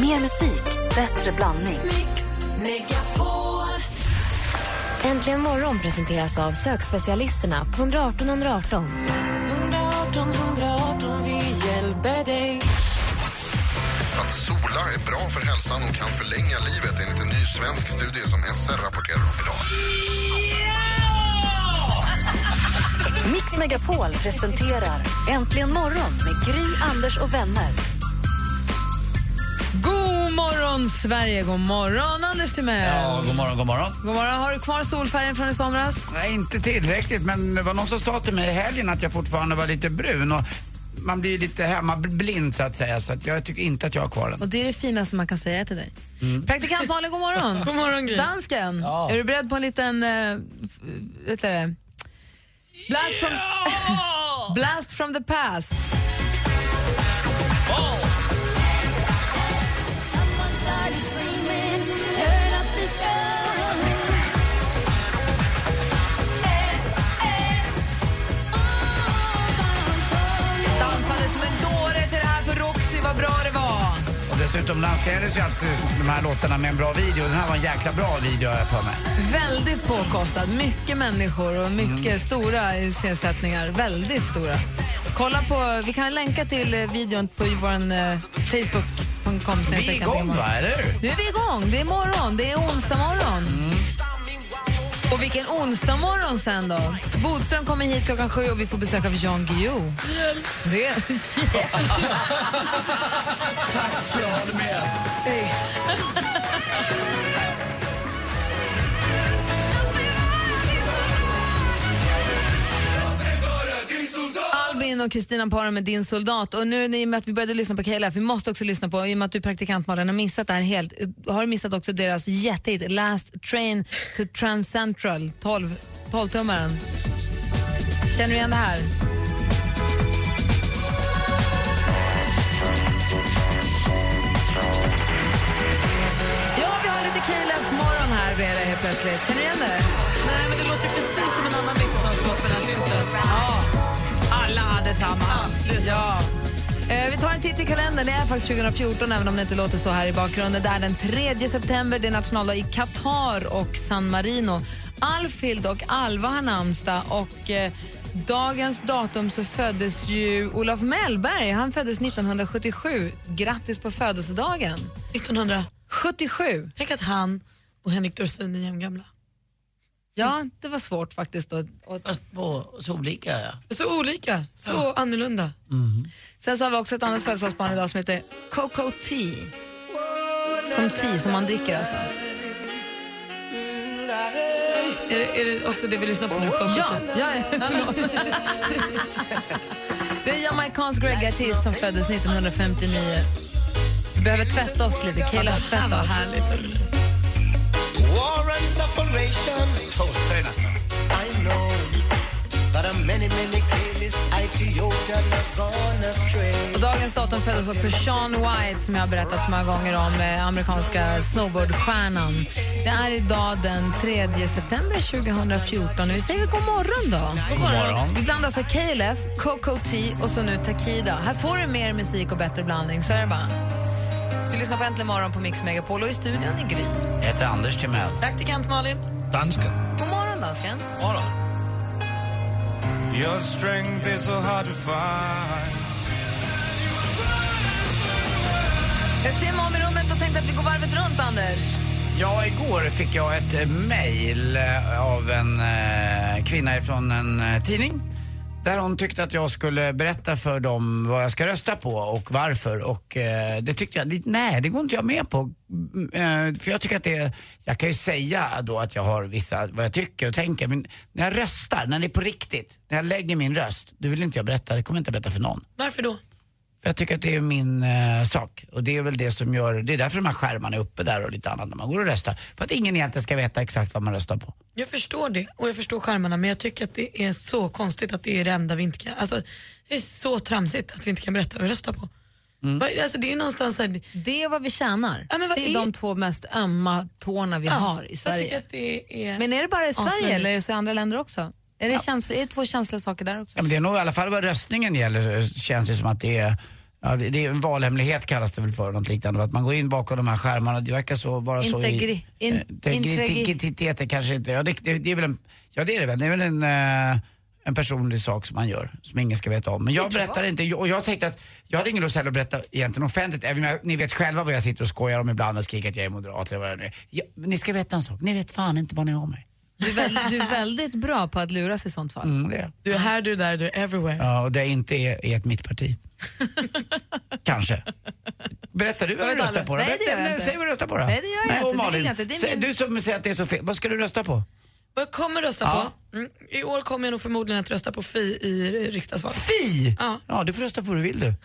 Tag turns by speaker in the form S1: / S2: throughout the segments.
S1: Mer musik, bättre blandning.
S2: Äntligen morgon presenteras av sökspecialisterna på 118 118.
S3: 118 118, vi hjälper dig.
S4: Att sola är bra för hälsan och kan förlänga livet enligt en ny svensk studie som SR rapporterar om idag.
S1: Mix Megapol presenterar Äntligen morgon med Gry, Anders och vänner.
S5: God morgon, Sverige! God morgon, Anders Timell!
S6: Ja, god morgon, god morgon.
S5: God morgon. Har du kvar solfärgen från i somras?
S6: Nej, inte tillräckligt, men det var någon som sa till mig i helgen att jag fortfarande var lite brun. Och man blir ju lite hemmablind så att säga, så att jag tycker inte att jag har kvar den.
S5: Och Det är det finaste man kan säga till dig. Praktikant Malin, god morgon.
S7: God morgon, Gry.
S5: Dansken,
S6: Ja.
S5: är du beredd på en liten... Uh, vet du det? Blast from, Blast from the past.
S6: Dessutom lanserades ju alltid de här låtarna med en bra video. Den här var en jäkla bra video jag för mig.
S5: Väldigt påkostad, mycket människor och mycket stora iscensättningar. Väldigt stora. Kolla på, vi kan länka till eh, videon på vår eh, Facebook.com.
S6: Vi är igång va, eller?
S5: Nu är vi igång. Det är morgon. Det är onsdag morgon. Och vilken onsdag morgon sen då. Bodström kommer hit klockan sju och vi får besök av Jan Guillou. Det är...
S6: Tack, jag håller med. Hej.
S5: Albin och Kristina parar med Din soldat. Och nu i och med att vi började lyssna på KLF, vi måste också lyssna på, i och med att du praktikant Malin har missat det här helt, har du missat också deras jättehit Last Train to Trans Central, 12, 12-tummaren. Känner du igen det här? Ja, vi har lite KLF morgon här bredvid helt plötsligt. Känner du igen det?
S7: Nej, men det låter precis som en annan 90-talslåt, men alltså inte.
S5: Ja, samma. Ja. Eh, vi tar en titt i kalendern. Det är faktiskt 2014, även om det inte låter så här i bakgrunden. Det är den 3 september, det är nationaldag i Qatar och San Marino. Alfhild och Alva har namnsdag och eh, dagens datum så föddes ju Olof Mellberg. Han föddes 1977. Grattis på födelsedagen.
S7: 1900.
S5: 77.
S7: Tänk att han och Henrik Dorsin är jämngamla.
S5: Ja, det var svårt faktiskt. Att, att
S6: Fast på så olika ja.
S7: Så olika, så annorlunda.
S5: Sen så har vi också ett annat födelsedagsbarn idag som heter Coco Tea. Som tea, som man dricker alltså.
S7: Är det, är det också det vi lyssnar på nu? Coco
S5: Ja, ja, ja. Det är jamaicansk reggae-artist som föddes 1959. Vi behöver tvätta oss lite. Tvättat
S7: Vad
S5: oss.
S7: härligt.
S8: War and separation.
S6: Toastar ju nästan.
S8: I know that a many, many Kaylis Ethiopian has gone astray.
S5: Och dagens datum föddes också Sean White som jag har berättat så många gånger om, eh, amerikanska snowboardstjärnan. Det är idag den 3 september 2014. Nu säger vi god morgon då.
S6: God morgon.
S5: Vi blandar alltså KLF, Coco Tea och så nu Takida. Här får du mer musik och bättre blandning, så är det bara. Du lyssnar på Äntligen morgon på Mix Megapol och i studion är Gry.
S6: Jag heter Anders Timell.
S7: Praktikant Malin.
S6: Dansken.
S5: God morgon dansken.
S6: Morgon.
S8: Your strength is so hard to find.
S5: Jag ser mig om i rummet och tänkte att vi går varvet runt, Anders.
S6: Ja, igår fick jag ett mejl eh, av en eh, kvinna från en eh, tidning. Där hon tyckte att jag skulle berätta för dem vad jag ska rösta på och varför. Och eh, det tyckte jag, det- nej det går inte jag med på. Mm, eh, för jag tycker att det, jag kan ju säga då att jag har vissa, vad jag tycker och tänker. Men när jag röstar, när det är på riktigt, när jag lägger min röst, då vill inte jag berätta, det kommer jag inte berätta för någon.
S7: Varför då?
S6: Jag tycker att det är min eh, sak. Och det är väl det som gör, det är därför de här skärmarna är uppe där och lite annat när man går och röstar. För att ingen egentligen ska veta exakt vad man röstar på.
S7: Jag förstår det och jag förstår skärmarna men jag tycker att det är så konstigt att det är det enda vi inte kan, alltså det är så tramsigt att vi inte kan berätta vad vi röstar på.
S6: Mm.
S7: Alltså det är någonstans här,
S5: Det är vad vi tjänar.
S7: Ja, vad
S5: det är,
S7: är-
S5: de två mest ömma tårna vi har i
S7: jag
S5: Sverige.
S7: tycker att det är...
S5: Men är det bara i Sverige eller är det så i andra länder också? Är det, käns- är det två känsliga saker där också?
S6: Ja, men det är nog i alla fall vad röstningen gäller känns det som att det är Ja, det, det är en valhemlighet kallas det väl för, något liknande. Att man går in bakom de här skärmarna, det verkar så vara så
S5: Integri-
S6: i...
S5: in-
S6: eh, Integritet är kanske inte, ja det, det, det är väl en, ja det är det väl, det är väl en, eh, en personlig sak som man gör, som ingen ska veta om. Men jag berättar inte, och jag tänkte att, jag hade ingen lust heller att berätta egentligen offentligt, även jag, ni vet själva vad jag sitter och skojar om ibland och skriker att jag är moderat eller vad det nu är. Ja, men ni ska veta en sak, ni vet fan inte vad ni har mig.
S5: Du är, väl, du är väldigt bra på att luras i sånt fall.
S6: Mm, det.
S7: Du är här, du är där, du är everywhere.
S6: Ja, och det inte är, är ett mittparti. Kanske. Berättar du vad
S5: Jag
S6: du röstar på?
S5: Nej, det gör jag inte.
S6: Säg vad du röstar på då.
S5: Nej, det gör jag inte. Det vill
S6: Malin,
S5: jag inte. Det min-
S6: Du som säger att det är så fel, vad ska du rösta på?
S7: Vad jag kommer rösta
S6: Ja.
S7: på? Mm, I år kommer jag nog förmodligen att rösta på Fi i riksdagsvalet.
S6: Fi!
S7: Ja.
S6: Ja, du får rösta på vad du vill du.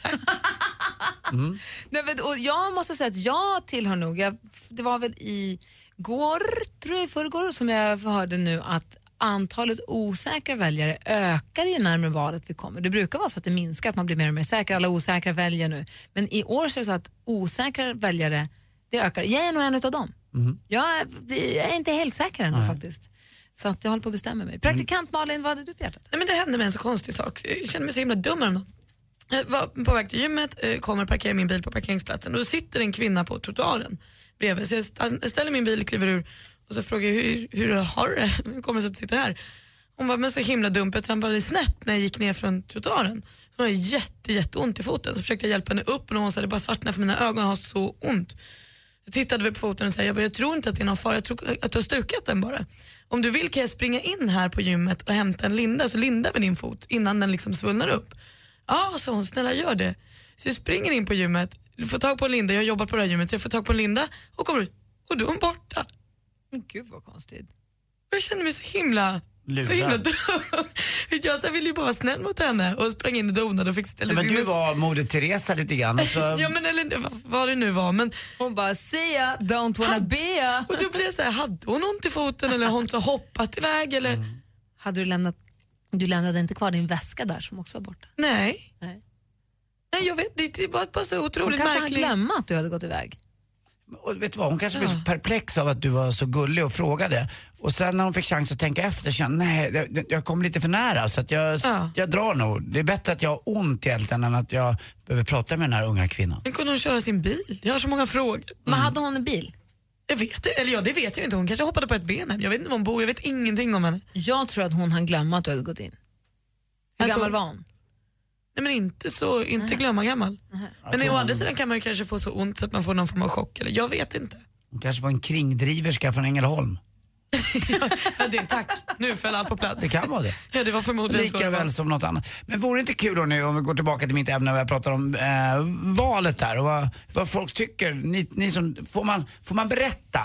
S5: Nej, men, och jag måste säga att jag tillhör nog, jag, det var väl i går, tror jag, i förrgår, som jag hörde nu att antalet osäkra väljare ökar ju närmare valet vi kommer. Det brukar vara så att det minskar, att man blir mer och mer säker. Alla osäkra väljer nu. Men i år så är det så att osäkra väljare, det ökar. Jag är nog en av dem. Jag, är, jag är inte helt säker ännu faktiskt. Så att jag håller på att bestämma mig. Praktikant Malin, vad hade du på hjärtat?
S7: Nej, men det hände mig en så konstig sak. Jag kände mig så himla dum häromdagen. Jag var på väg till gymmet, eh, kommer parkera min bil på parkeringsplatsen och då sitter en kvinna på trottoaren bredvid. Så jag ställer min bil, kliver ur och så frågar jag hur, hur har du det? Hur kommer det sig att du sitter här? Hon var men så himla dumt, jag trampade snett när jag gick ner från trottoaren. Hon hade jätte, jätteont i foten. Så försökte jag hjälpa henne upp och hon sa det bara svartnar för mina ögon, jag har så ont. Så tittade vi på foten och sa jag, bara, jag tror inte att det är någon fara, jag tror att du har stukat den bara. Om du vill kan jag springa in här på gymmet och hämta en linda så lindar vi din fot innan den liksom svullnar upp. Ja, sa hon, snälla gör det. Så jag springer in på gymmet, får tag på en linda, jag har jobbat på det här gymmet så jag får tag på en linda och kommer ut och då är hon borta.
S5: Men gud vad konstigt.
S7: Jag kände mig så himla,
S6: Lurad.
S7: så himla dum. jag så ville ju bara vara snäll mot henne och sprang in och donade och fick ställa
S6: Men du var Moder Teresa lite grann. Så,
S7: Ja men eller vad, det nu var men
S5: Hon bara, see ya, don't wanna be ya.
S7: och då blev jag så här, hade hon ont i foten eller har hon så hoppat iväg eller?
S6: Mm.
S5: Hade du lämnat, du lämnade inte kvar din väska där som också var borta?
S7: Nej.
S5: Nej.
S7: Nej jag vet det var bara så
S5: Hon
S7: otroligt
S5: kanske han
S7: märkligt.
S5: glömma att du hade gått iväg.
S6: och vet du vad, hon kanske blev så perplex av att du var så gullig och frågade. Och sen när hon fick chans att tänka efter kände nej, jag, jag kom lite för nära så att jag,
S7: Ja.
S6: jag drar nog. Det är bättre att jag har ont egentligen än att jag behöver prata med den här unga kvinnan.
S7: Men kunde hon köra sin bil? Jag har så många frågor.
S5: Men hade hon en bil?
S7: Jag vet det, eller ja det vet jag inte. Hon kanske hoppade på ett ben hem. Jag vet inte var hon bor, jag vet ingenting om henne.
S5: Jag tror att hon hann glömma att du hade gått in. Hur
S7: Jag
S5: gammal
S7: tror-
S5: var hon?
S7: Nej men inte så, inte glömma gammal. Men å andra sidan kan man ju kanske få så ont så att man får någon form av chock. Eller jag vet inte.
S6: Hon kanske var en kringdriverska från Ängelholm.
S7: Ja, det, tack, nu föll allt på plats.
S6: Det kan vara det.
S7: Ja, det var förmodligen så.
S6: Lika
S7: var.
S6: väl som något annat. Men vore det inte kul då nu om vi går tillbaka till mitt ämne och jag pratar om eh, valet där och vad, vad folk tycker. Ni, ni som, får, man, får man berätta?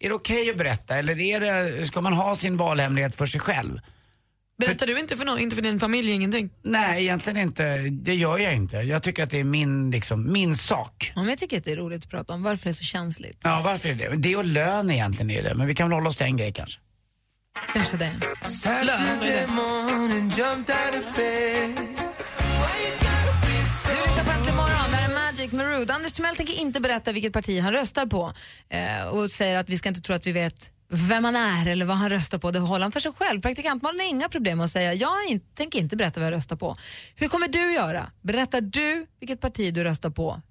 S6: Är det okej att berätta eller är det, ska man ha sin valhemlighet för sig själv?
S7: Berättar du inte för någon, inte för din familj, ingenting?
S6: Nej, egentligen inte. Det gör jag inte. Jag tycker att det är min, liksom, min sak.
S5: Ja, men jag tycker att det är roligt att prata om. Varför det är så känsligt?
S6: Ja, varför är det? Det och lön egentligen är det. Men vi kan väl hålla oss till en grej kanske.
S5: Kanske det.
S7: Lön, vad är det?
S5: Du lyssnar på Äntligen morgon, där är Magic med Rude. Anders Timell tänker inte berätta vilket parti han röstar på eh, och säger att vi ska inte tro att vi vet vem han är eller vad han röstar på. Det håller han för sig själv. Praktikantmannen har inga problem med att säga jag in, tänker inte berätta vad jag röstar på. Hur kommer du göra? Berättar du vilket parti du röstar på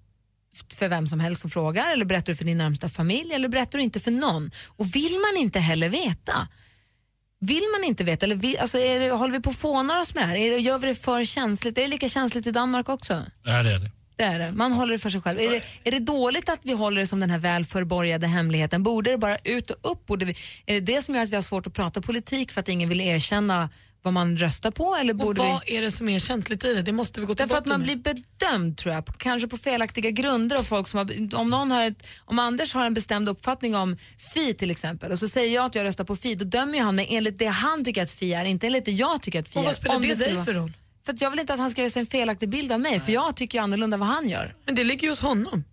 S5: för vem som helst som frågar eller berättar du för din närmsta familj eller berättar du inte för någon? Och vill man inte heller veta vill man inte veta, eller vill, alltså är det, håller vi på att fåna oss med det här? Är det, gör vi det för känsligt? Är det lika känsligt i Danmark också?
S9: Ja, det är det.
S5: Det är det. Man håller det för sig själv. Är det, är det dåligt att vi håller det som den här väl förborgade hemligheten? Borde det bara ut och upp? Borde vi, är det det som gör att vi har svårt att prata politik för att ingen vill erkänna vad man röstar på? Eller
S7: Och
S5: borde
S7: vad
S5: vi...
S7: är det som är känsligt i det? Det måste vi gå till
S5: Därför att man
S7: med.
S5: blir bedömd tror jag, kanske på felaktiga grunder av folk som har, om, någon har ett, om Anders har en bestämd uppfattning om Fi till exempel och så säger jag att jag röstar på Fi, då dömer han mig enligt det han tycker att Fi är, inte enligt det jag tycker att Fi
S7: Och
S5: är.
S7: vad spelar det dig för roll?
S5: För att jag vill inte att han ska göra sig en felaktig bild av mig, för jag tycker ju annorlunda vad han gör.
S7: Men det ligger ju hos honom.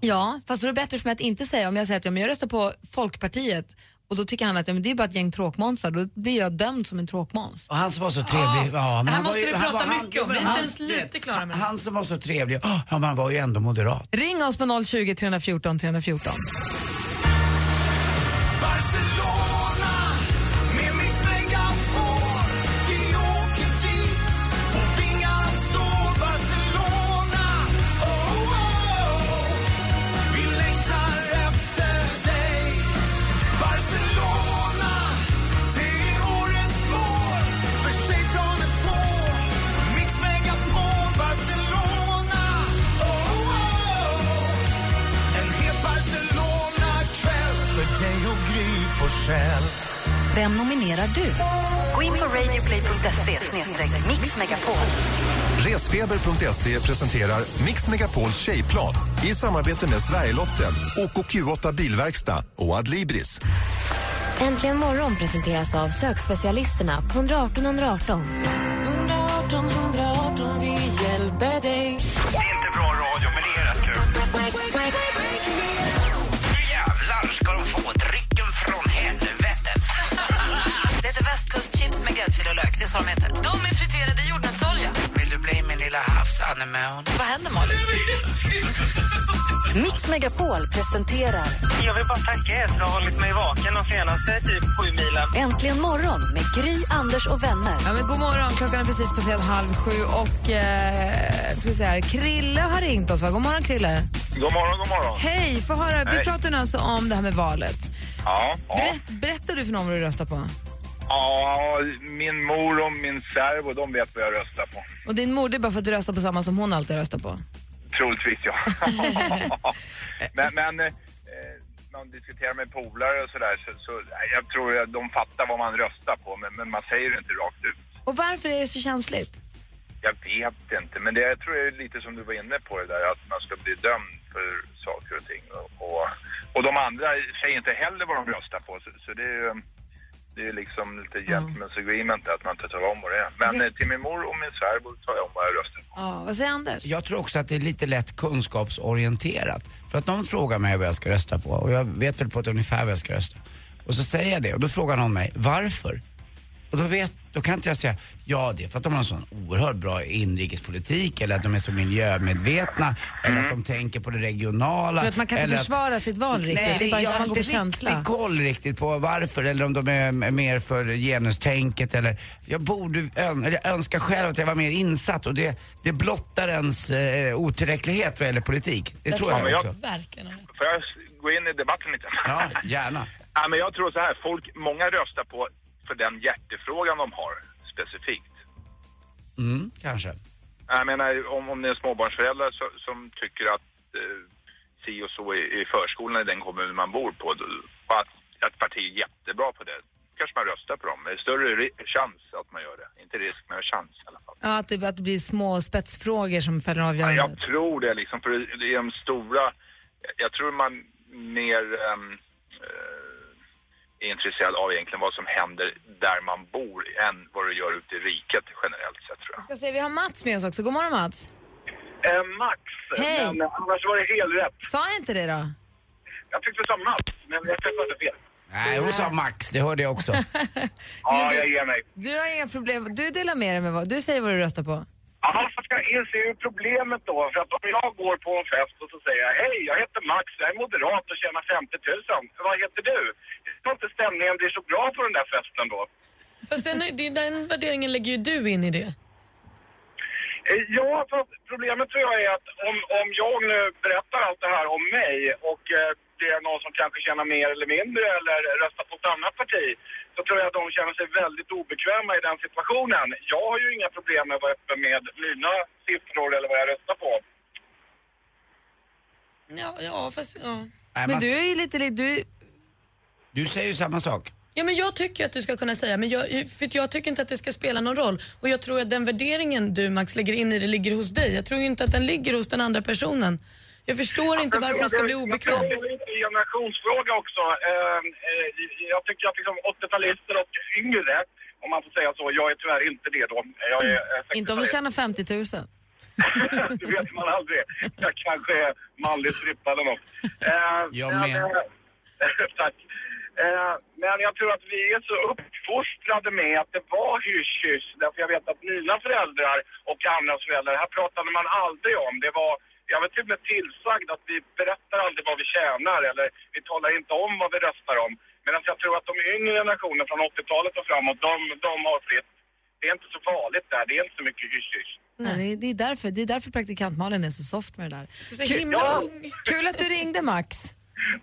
S5: Ja, fast då är det bättre för mig att inte säga, om jag säger att ja, men jag röstar på Folkpartiet och då tycker han att ja, men det är bara ett gäng tråkmånsar, då blir jag dömd som en tråkmåns.
S6: Och han som var så trevlig. Ja, men han
S7: måste
S6: ju,
S7: vi prata
S6: var,
S7: mycket om. Vi är
S6: han-
S7: inte ens lite klara med det.
S6: Han som var så trevlig, oh, ja, men han var ju ändå moderat.
S5: Ring oss på 020 314 314.
S1: Nominerar du? Gå in på radioplay.se mixmegapol.
S9: Resfeber.se presenterar Mix Megapols tjejplan i samarbete med Sverigelotten, OKQ8 Bilverkstad och Adlibris.
S2: Äntligen morgon presenteras av sökspecialisterna på 118 118.
S10: 118 118, vi hjälper dig.
S5: Så de heter. De är friterade i jordnötsolja.
S6: Vill du bli min lilla havsanemon?
S5: Vad händer, Malin?
S1: Mix Megapol presenterar
S11: Jag vill bara tacka er för att ha hållit mig vaken de senaste typ sju milen.
S1: Äntligen morgon med Gry, Anders och vänner.
S5: Ja, men god morgon. Klockan är precis passerat halv sju och eh, ska vi här. Krille har ringt oss. Va? God morgon, Krille.
S11: God morgon, god morgon.
S5: Hej, få höra. Vi
S11: Hej.
S5: pratar nu alltså om det här med valet.
S11: Ja, ja.
S5: Berätt, berättar du för någon vad du röstar på?
S11: Ja, min mor och min servo, de vet vad jag röstar på.
S5: Och din mor, det är bara för att du röstar på samma som hon alltid röstar på?
S11: Troligtvis, ja. men men eh, man diskuterar med polare och sådär, så, så jag tror att de fattar vad man röstar på, men, men man säger det inte rakt ut.
S5: Och varför är det så känsligt?
S11: Jag vet inte, men det jag tror jag är lite som du var inne på det där, att man ska bli dömd för saker och ting. Och, och, och de andra säger inte heller vad de röstar på, så, så det är ju det är liksom lite gentleman's agreement att man inte talar om vad det är. Men
S5: Så-
S11: eh, till min mor och min svärmor tar jag om vad jag röstar på.
S5: Ja, vad säger Anders?
S6: Jag tror också att det är lite lätt kunskapsorienterat. För att någon frågar mig vad jag ska rösta på och jag vet väl på ett ungefär vad jag ska rösta. Och så säger jag det och då frågar någon mig, varför? Och då, vet, då kan inte jag säga, ja det är för att de har en sån oerhört bra inrikespolitik eller att de är så miljömedvetna eller att de tänker på det regionala.
S5: För att man kan inte försvara sitt val riktigt.
S6: Nej,
S5: det är bara
S6: jag har
S5: man går på
S6: inte
S5: känsla.
S6: riktigt koll riktigt på varför eller om de är mer för genustänket eller jag borde, eller jag önskar själv att jag var mer insatt och det, det blottar ens eh, otillräcklighet vad gäller politik. Det tror
S11: Ja,
S6: jag
S11: jag-
S6: också.
S7: Verkligen.
S11: Får jag gå in i debatten lite?
S6: Ja, gärna.
S11: ja, men jag tror så här, folk, många röstar på för den hjärtefrågan de har specifikt.
S6: Mm, kanske.
S11: Jag menar, om, om det är småbarnsföräldrar så, som tycker att eh, si och så i, i förskolan i den kommun man bor på, då- och att ett parti är jättebra på det, kanske man röstar på dem. Det är större chans att man gör det. Inte risk, men chans i alla fall.
S5: Ja, att, det, att det blir små spetsfrågor som fäller
S11: Ja,
S5: avgörandet.
S11: jag tror det liksom, för det- är de stora, jag tror man mer ehm, eh, är intresserad av egentligen vad som händer där man bor än vad det gör ute i riket generellt sett tror jag.
S5: ska se, vi har Mats med oss också. God morgon Mats.
S11: Eh, Max,
S5: Hej.
S11: men annars var det helt rätt.
S5: Sa jag inte det då?
S11: Jag tyckte du sa Mats, men jag träffade fel.
S6: Nej, hon sa Max, det hörde jag också.
S11: Ja, jag ger mig.
S5: Du har inga problem. Du delar med dig med vad du säger vad du röstar på.
S11: Ja, ska jag inser ju problemet då. För att om jag går på en fest och så säger jag Hej, jag heter Max, jag är moderat och tjänar 50 000. Vad heter du? Jag tror inte stämningen blir så bra på den där festen då.
S7: Fast den, den värderingen lägger ju du in i det.
S11: Eh, Ja, fast problemet tror jag är att om, om jag nu berättar allt det här om mig och eh, det är någon som kanske tjänar mer eller mindre eller röstar på ett annat parti så tror jag att de känner sig väldigt obekväma i den situationen. Jag har ju inga problem med att vara öppen med mina siffror eller vad jag röstar på.
S7: Ja, ja fast ja.
S6: Nej,
S5: Men du är ju lite... li- Du,
S6: du säger ju samma sak.
S7: Ja, men jag tycker att du ska kunna säga, men jag, för jag tycker inte att det ska spela någon roll. Och jag tror att den värderingen du Max lägger in i det ligger hos dig. Jag tror inte att den ligger hos den andra personen. Jag förstår inte varför det ska bli obekvämt.
S11: det är en generationsfråga också. Eh, eh, Jag tycker att liksom 80-talister och yngre, om man får säga så, jag är tyvärr inte det då. Jag är eh,
S5: inte om du
S11: 60-talist.
S5: tjänar 50 000.
S11: det vet man aldrig. Jag kanske är manlig strippa eller något. Eh,
S6: Jag med.
S11: eh, Tack. Eh, men jag tror att vi är så uppfostrade med att det var hysch-hysch. Därför jag vet att mina föräldrar och andras föräldrar, det här pratade man aldrig om. Det var, jag var till och med tillsagd att vi berättar aldrig vad vi tjänar eller vi talar inte om vad vi röstar om. Medan jag tror att de yngre generationerna från 80-talet och framåt, de, de har fritt. Det är inte så farligt där. Det är inte så mycket hysch-hysch.
S5: Nej, det, är- därför, det är därför praktikant Malin är så soft med det där.
S7: Så himla
S11: Ja.
S5: Kul att du ringde Max.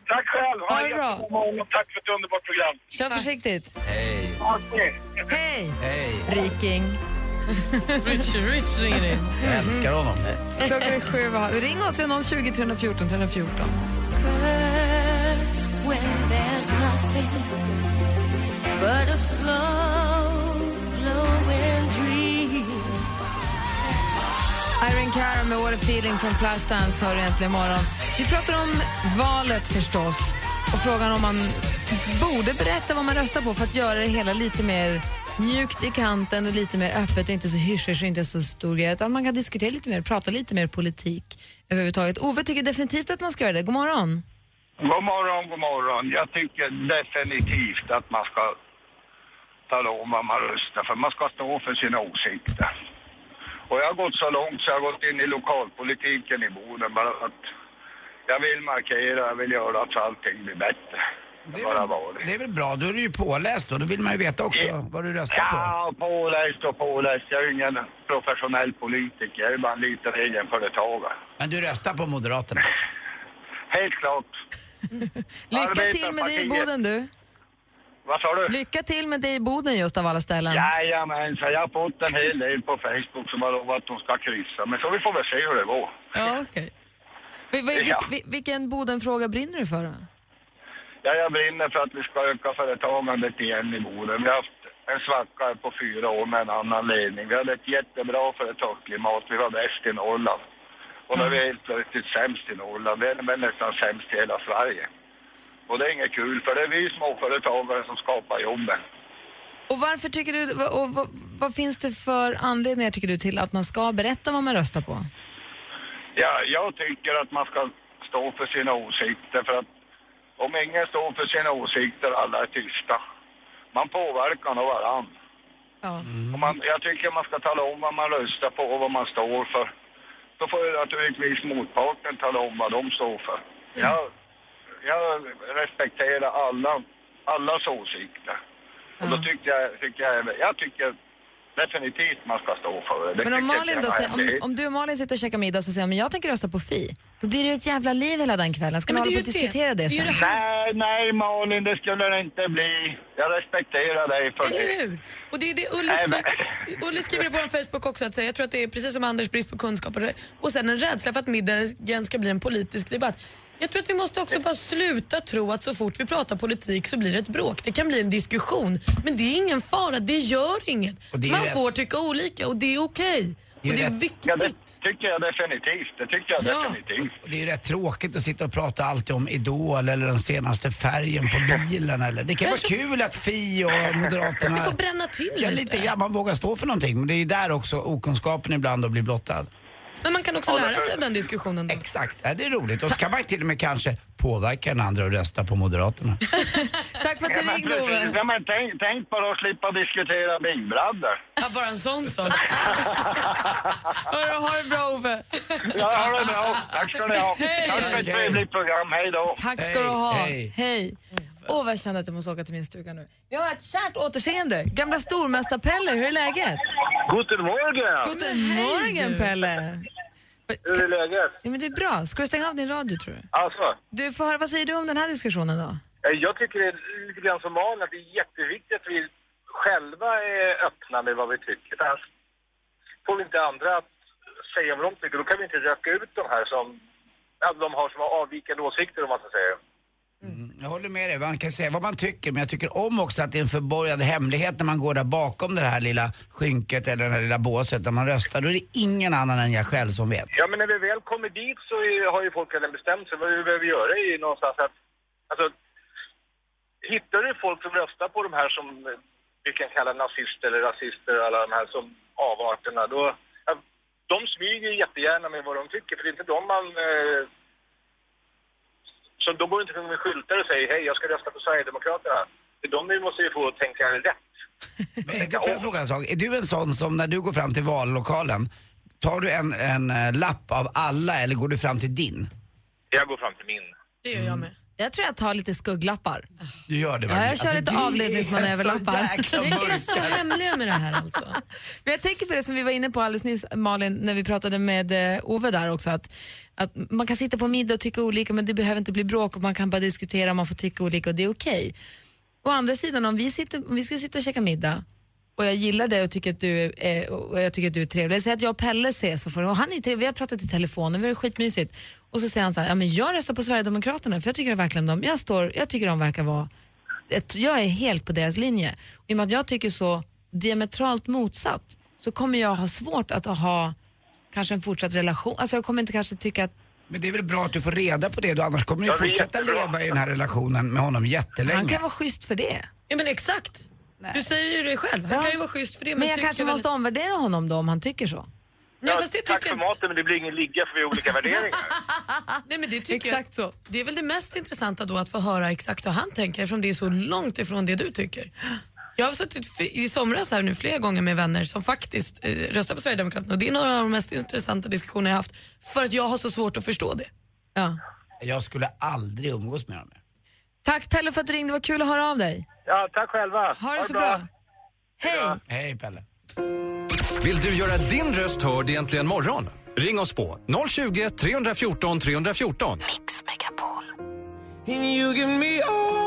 S11: Tack själv!
S5: Ha det
S11: en
S5: bra.
S11: tack för ett underbart program.
S5: Kör försiktigt.
S6: Hej.
S5: Hej!
S6: hej.
S5: Riking.
S7: Rich, Rich ringer in.
S6: Jag älskar honom.
S5: Klockan är sju. Ring oss vid 020 314 314.
S10: When there's nothing
S8: but a slow
S5: Irene Cara med What a feeling från Flashdance hör du äntligen imorgon. Vi pratar om valet förstås och frågan om man borde berätta vad man röstar på för att göra det hela lite mer mjukt i kanten och lite mer öppet och inte så hysch och inte så stor grej. Utan man kan diskutera lite mer, prata lite mer politik överhuvudtaget. Ove tycker definitivt att man ska göra det. God morgon.
S12: God morgon, god morgon. Jag tycker definitivt att man ska tala om vad man röstar för. Man ska stå för sina åsikter. Och jag har gått så långt så jag har gått in i lokalpolitiken i Boden bara att jag vill markera, jag vill göra att allting blir bättre.
S6: Det är, väl, det är väl bra, då är du ju påläst då. Då vill man ju veta också vad du röstar på.
S12: Ja, påläst och påläst. Jag är ju ingen professionell politiker. Jag är bara en liten egenföretagare.
S6: Men du röstar på Moderaterna?
S12: Helt klart.
S5: Lycka till med det i Boden du.
S12: Vad sa du?
S5: Lycka till med det i Boden just av alla ställen.
S12: Jajamensan, jag har fått en hel del på Facebook som har lovat att de ska kryssa. Men så vi får väl se hur det går.
S5: Ja, okej. Vi- vi-
S12: Ja.
S5: vil- Vilken Bodenfråga brinner du för då?
S12: Ja, jag brinner för att vi ska öka företagandet igen i Boden. Vi har haft en svacka på fyra år med en annan ledning. Vi hade ett jättebra företagsklimat. Vi var bäst i Norrland. Och nu är vi helt plötsligt sämst i Norrland. Vi är väl nästan sämst i hela Sverige. Och det är inget kul, för det är vi småföretagare som skapar jobben.
S5: Och varför tycker du, och vad, vad finns det för anledningar tycker du till att man ska berätta vad man röstar på?
S12: Ja, jag tycker att man ska stå för sina åsikter för att om ingen står för sina åsikter alla är tysta, man påverkar nog varann. Och man, jag tycker man ska tala om vad man röstar på och vad man står för. Då får ju naturligtvis motparten tala om vad de står för. Jag, jag respekterar alla, allas åsikter. Och då tycker jag, tycker jag, jag tycker definitivt man ska stå för det. det.
S5: Men om Malin då
S12: är
S5: säger, om, om du och Malin sitter och käkar middag och så säger men jag tänker rösta på Fi. Då blir det ju ett jävla liv hela den kvällen. Ska ni hålla på och diskutera det, sen?
S12: Nej, nej Malin, det skulle det inte bli. Jag respekterar dig för det.
S7: Eller hur? Och det är det Ulle,
S12: Nej,
S7: skri- Ulle skriver det på vår Facebook också, att säga. jag tror att det är precis som Anders brist på kunskap och, det- och sen en rädsla för att middagen ska bli en politisk debatt. Jag tror att vi måste också bara sluta tro att så fort vi pratar politik så blir det ett bråk. Det kan bli en diskussion, men det är ingen fara, det gör inget.
S12: Det är
S7: Man får tycka olika och det är okej. Och det är viktigt.
S12: Ja, det tycker jag definitivt. Det tycker jag definitivt.
S6: Och det är rätt tråkigt att sitta och prata alltid om Idol eller den senaste färgen på bilen eller. Det kan vara kul att Fi och Moderaterna...
S7: Vi får bränna till
S6: ja,
S7: lite.
S6: lite. Ja, man vågar stå för någonting. Men det är ju där också okunskapen ibland då blir blottad.
S7: Men man kan också lära sig av den diskussionen. Då.
S6: Exakt, ja, det är roligt. Och så kan man till och med kanske påverka den andra att rösta på Moderaterna.
S5: Tack för att du ringde. Ove.
S12: Ja, men tänk, tänk bara att slippa diskutera Big Brother.
S7: Ja, bara en sån sak.
S5: Hörru, ha det bra, Ove.
S12: Ja, ha det bra. Tack ska ni ha. Tack för ett trevligt program. Hej då.
S5: Tack ska du ha.
S12: Hej.
S5: Hej. Åh, vad jag känner att jag måste åka till min stuga nu. Vi har ett kärt återseende. Gamla stormästar-Pelle, hur är läget?
S12: Guten Morgen!
S5: Guten Morgen, Pelle.
S12: Hur är läget?
S5: Ja, men det är bra. Ska du stänga av din radio, tror du?
S10: Alltså,
S5: Du får höra, vad säger du om den här diskussionen då?
S10: eh, jag tycker det är lite grann som Malin att det är jätteviktigt att vi själva är öppna med vad vi tycker. Annars får vi inte andra att säga vad de tycker. Då kan vi inte röka ut de här som de har som har avvikande åsikter om man ska säga.
S6: Jag håller med dig, man kan säga vad man tycker men jag tycker om också att det är en förborgad hemlighet när man går där bakom det här lilla skynket eller det här lilla båset där man röstar. Då är det ingen annan än jag själv som vet.
S10: Ja, men när vi väl kommer dit så är, har ju folk redan bestämt sig vad vi behöver göra är ju någonstans att, alltså, hittar du folk som röstar på de här som vi kan kalla nazister eller rasister, alla de här som avarterna, då, ja, de smyger jättegärna med vad de tycker, för det är inte de man eh, så då går det inte med skyltar och säger hej, jag ska rösta på Sverigedemokraterna. Det är de vi måste ju få tänka rätt.
S6: Men får jag fråga en sak? Är du en sån som när du går fram till vallokalen, tar du en, en eh, lapp av alla eller går du fram till din?
S10: Jag går fram till min.
S7: Det gör jag med.
S5: Jag tror jag tar lite skugglappar.
S6: Du gör det
S5: Ja,
S6: verkligen.
S5: jag kör
S6: Alltså,
S5: lite avledningsmanöverlappar.
S7: Ni är så hemliga med det här alltså.
S5: Men jag tänker på det som vi var inne på alldeles nyss, Malin, när vi pratade med eh, Ove där också, att, att man kan sitta på middag och tycka olika men det behöver inte bli bråk och man kan bara diskutera och man får tycka olika och det är okej. Å andra sidan, om vi, sitter, om vi skulle sitta och käka middag och jag gillar dig och tycker att du är, och jag tycker att du är trevlig. Säg att jag och Pelle ses för förra och han är trevlig, vi har pratat i telefonen, vi har skitmysigt. Och så säger han så här, ja men jag röstar på Sverigedemokraterna för jag tycker verkligen de, jag står, jag tycker de verkar vara ett- jag är helt på deras linje. I och med att jag tycker så diametralt motsatt så kommer jag ha svårt att ha kanske en fortsatt relation. Alltså jag kommer inte kanske tycka att
S6: Men det är väl bra att du får reda på det då, annars kommer du fortsätta
S12: jättebra.
S6: leva i den här relationen med honom jättelänge.
S5: han kan vara schysst för det.
S7: Ja men exakt. Du säger ju det själv. Han
S5: Ja.
S7: kan ju vara schysst för det. Men,
S5: Men jag
S7: tycker
S5: kanske
S7: väl-
S5: måste omvärdera honom då om han tycker så.
S7: Ja, fast det
S12: Tack
S7: tycker
S12: för maten men det blir ingen ligga för vi har olika värderingar.
S7: Nej, men det tycker
S5: Exakt
S7: jag,
S5: så.
S7: Det är väl det mest intressanta då att få höra exakt vad han tänker eftersom det är så långt ifrån det du tycker. Jag har suttit f- i somras här nu flera gånger med vänner som faktiskt eh, röstar på Sverigedemokraterna och det är några av de mest intressanta diskussioner jag haft för att jag har så svårt att förstå det.
S5: Ja.
S6: Jag skulle aldrig umgås med honom.
S5: Tack Pelle för att du ringde, det var kul att höra av dig.
S12: Ja, tack själva.
S5: Ha det så bra. Hej!
S6: Hej Pelle.
S13: Vill du göra din röst hörd i Äntligen morgon? Ring oss på 020 314 314.
S1: Mix Megapol.
S8: You give me all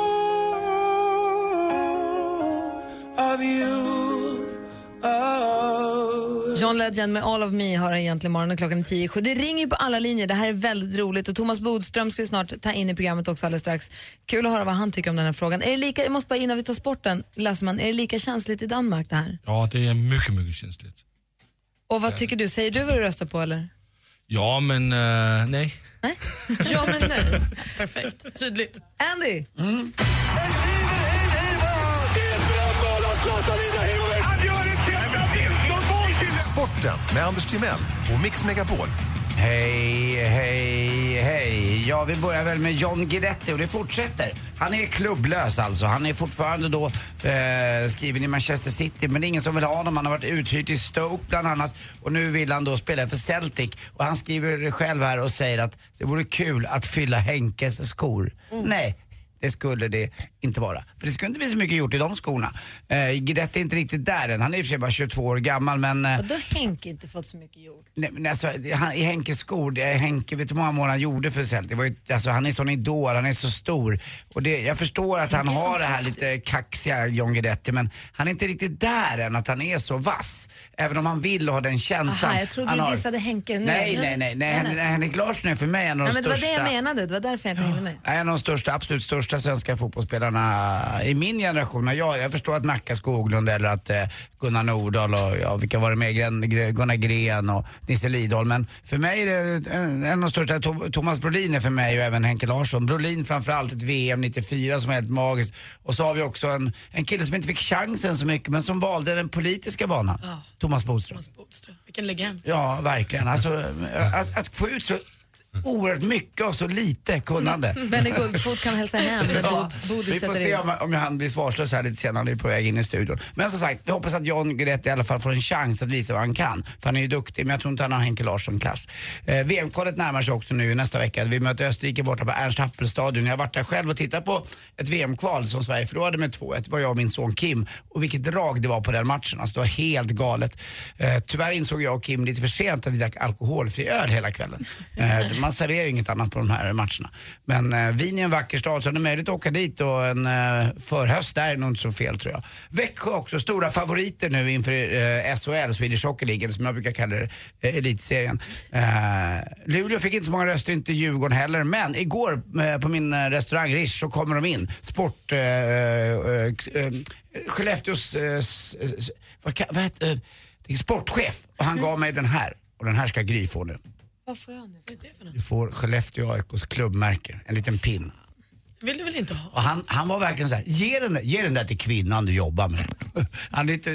S8: of you. Oh.
S5: John Legend med All of Me har egentligen morgonen klockan är tio. Det ringer ju på alla linjer, det här är väldigt roligt och Thomas Bodström ska vi snart ta in i programmet också alldeles strax. Kul att höra vad han tycker om den här frågan. Är det lika, jag måste bara innan vi tar sporten, Lassman, är det lika känsligt i Danmark det här?
S14: Ja, det är mycket, mycket känsligt.
S5: Och vad tycker du, säger du vad du röstar på eller?
S14: Ja, men eh, nej.
S7: Ja men nej. Perfekt, tydligt.
S5: Andy!
S9: Sporten med Anders Timell och Mix Megapol.
S6: Hej, hej, hej. Ja, vi börjar väl med John Guidetti och det fortsätter. Han är klubblös alltså. Han är fortfarande då eh, skriven i Manchester City men det är ingen som vill ha honom. Han har varit uthyrd i Stoke bland annat och nu vill han då spela för Celtic. Och han skriver själv här och säger att det vore kul att fylla Henkes skor. Nej. Det skulle det inte vara. För det skulle inte bli så mycket gjort i de skorna. Eh, Guidetti är inte riktigt där än. Han är i och för sig bara 22 år gammal men... Eh,
S5: Och då har Henke inte fått så mycket gjort.
S6: Nej, men alltså, han, I Henkes skor, det Henke, vet du hur många mål han gjorde för Celtic? Det var ju, alltså, han är sån idol, han är så stor. Och det, jag förstår att han
S5: Henke är
S6: har det här lite kaxiga John Guidetti, men han är inte riktigt där än att han är så vass. Även om han vill ha den känslan.
S5: Aha, jag trodde
S6: han
S5: du
S6: har-
S5: dissade Henke nu.
S6: Nej, nej, nej. nej, Hen- Henrik Larsson är för mig en av
S5: Nej,
S6: de
S5: men det var det
S6: största.
S5: jag menade, det var därför jag inte hängde med.
S6: En av de största, absolut största svenska fotbollsspelarna i min generation. Jag, jag förstår att Nacka Skoglund eller att eh, Gunnar Nordahl och ja, vilka var det med? Gunnar Gren och Nisse Lidholm. Men för mig är det en, en av de största, Thomas Brolin är för mig och även Henke Larsson. Brolin framförallt ett VM 94 som var helt magiskt. Och så har vi också en, en kille som inte fick chansen så mycket men som valde den politiska banan. Thomas Bodström.
S7: Thomas Bodström, vilken legend.
S6: Ja, verkligen. Alltså, att, att få ut så oerhört mycket av så lite kunnande.
S5: Benny Guldfot kan hälsa hem när
S6: Ja,
S5: Bod- Bodis
S6: vi får se
S5: in.
S6: om, om han blir svarslös här lite senare, han är på väg in i studion. Men som sagt, vi hoppas att John Guidetti i alla fall får en chans att visa vad han kan. För han är ju duktig, men jag tror inte han har Henke Larsson-klass. Eh, VM-kvalet närmar sig också nu nästa vecka. Vi möter Österrike borta på Ernst Happel-stadion. Jag har varit där själv och tittat på ett VM-kval som Sverige förlorade med 2-1. Det var jag och min son Kim. Och vilket drag det var på den matchen. Alltså, det var helt galet. Eh, tyvärr insåg jag och Kim lite för sent att vi drack alkoholfri öl hela kvällen. Eh, man serverar ju inget annat på de här matcherna. Men eh, Wien är en vacker stad så det är möjligt att åka dit och en eh, förhöst där är nog inte så fel tror jag. Växjö också, stora favoriter nu inför eh, SHL, Swedish Hockey League, som jag brukar kalla det, eh, elitserien. Eh, Luleå fick inte så många röster, inte Djurgården heller, men igår eh, på min eh, restaurang Rish så kommer de in. Sport... Eh, eh, eh, Skellefteås... Eh, vad, vad heter, eh, det sportchef och han gav mig den här. Och den här ska Gry få nu.
S5: Vad får jag nu?
S7: Vad är det för något?
S6: Du får Skellefteå AIKs klubbmärke, en liten pin.
S7: vill du väl inte ha?
S6: Och han, han var verkligen så här, ge den, ge den där till kvinnan du jobbar med. Han är lite,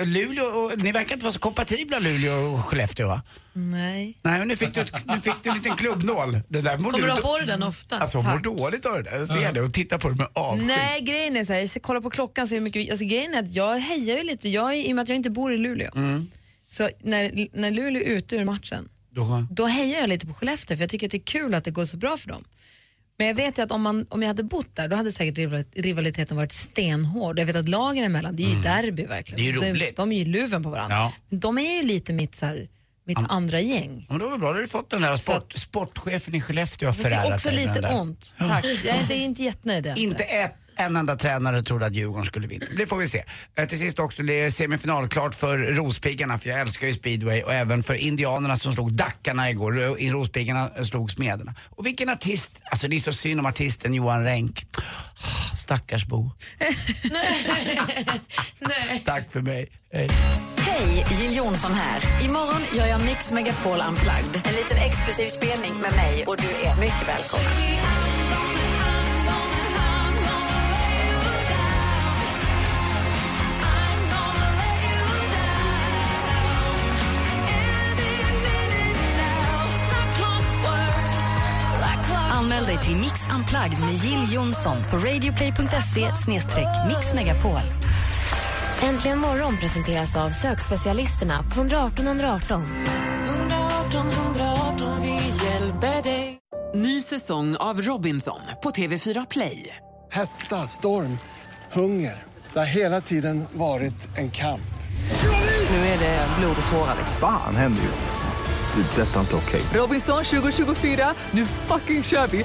S6: och Luleå, och, ni verkar inte vara så kompatibla Luleå och Skellefteå va?
S5: Nej.
S6: Nej men nu fick du, ett- nu fick du en liten klubbnål. Det där mår
S7: Kommer du ha på dig den ofta?
S6: Alltså hon mår
S5: Tack.
S6: dåligt av det där. Jag ser det och tittar på det med avsky.
S5: Nej, grejen är så här, jag ska kolla på klockan så mycket, alltså grejen är att jag hejar ju lite, jag, är- i och med att jag inte bor i Luleå.
S6: Mm.
S5: Så när, när Luleå är ute ur matchen,
S6: Då,
S5: då hejar jag lite på Skellefteå för jag tycker att det är kul att det går så bra för dem. Men jag vet ju att om, man, om jag hade bott där då hade säkert rival- rivaliteten varit stenhård. Jag vet att lagen emellan, det är ju derby verkligen.
S6: Mm. Det är ju
S5: De-
S6: roligt.
S5: De är ju luven på varandra.
S6: Ja.
S5: Men De är ju lite mitt, så här, mitt andra gäng.
S6: Ja, men det var bra, då har du fått den där sport, sportchefen i Skellefteå har
S5: Det är också lite ont. Tack. Jag är inte, inte jättenöjd.
S6: Inte ett, en enda tränare trodde att Djurgården skulle vinna. Det får vi se. Eh, till sist också, det är semifinal klart för Rospiggarna, för jag älskar ju speedway, och även för Indianerna som slog Dackarna igår. Eh, I Rospiggarna slog Smederna. Och vilken artist, alltså det är så synd om artisten Johan Renck. Stackars Bo.
S7: Nej.
S6: Tack för mig. Hej.
S1: Hej, Jill Johnson här. Imorgon gör jag Mix Megapol Unplugged. En liten exklusiv spelning med mig och du är mycket välkommen. Unplugged med Jill Johnson på radioplay.se mixmegapol.
S2: Äntligen morgon presenteras av sökspecialisterna på 118 118.
S3: 118 118, vi hjälper dig.
S15: Ny säsong av Robinson på TV4 Play.
S16: Hetta, storm, hunger. Det har hela tiden varit en kamp.
S15: Nu är det blod och tårar.
S17: Fan händer just nu. Det. är Detta är inte okej.
S15: Robinson 2024, nu fucking kör vi!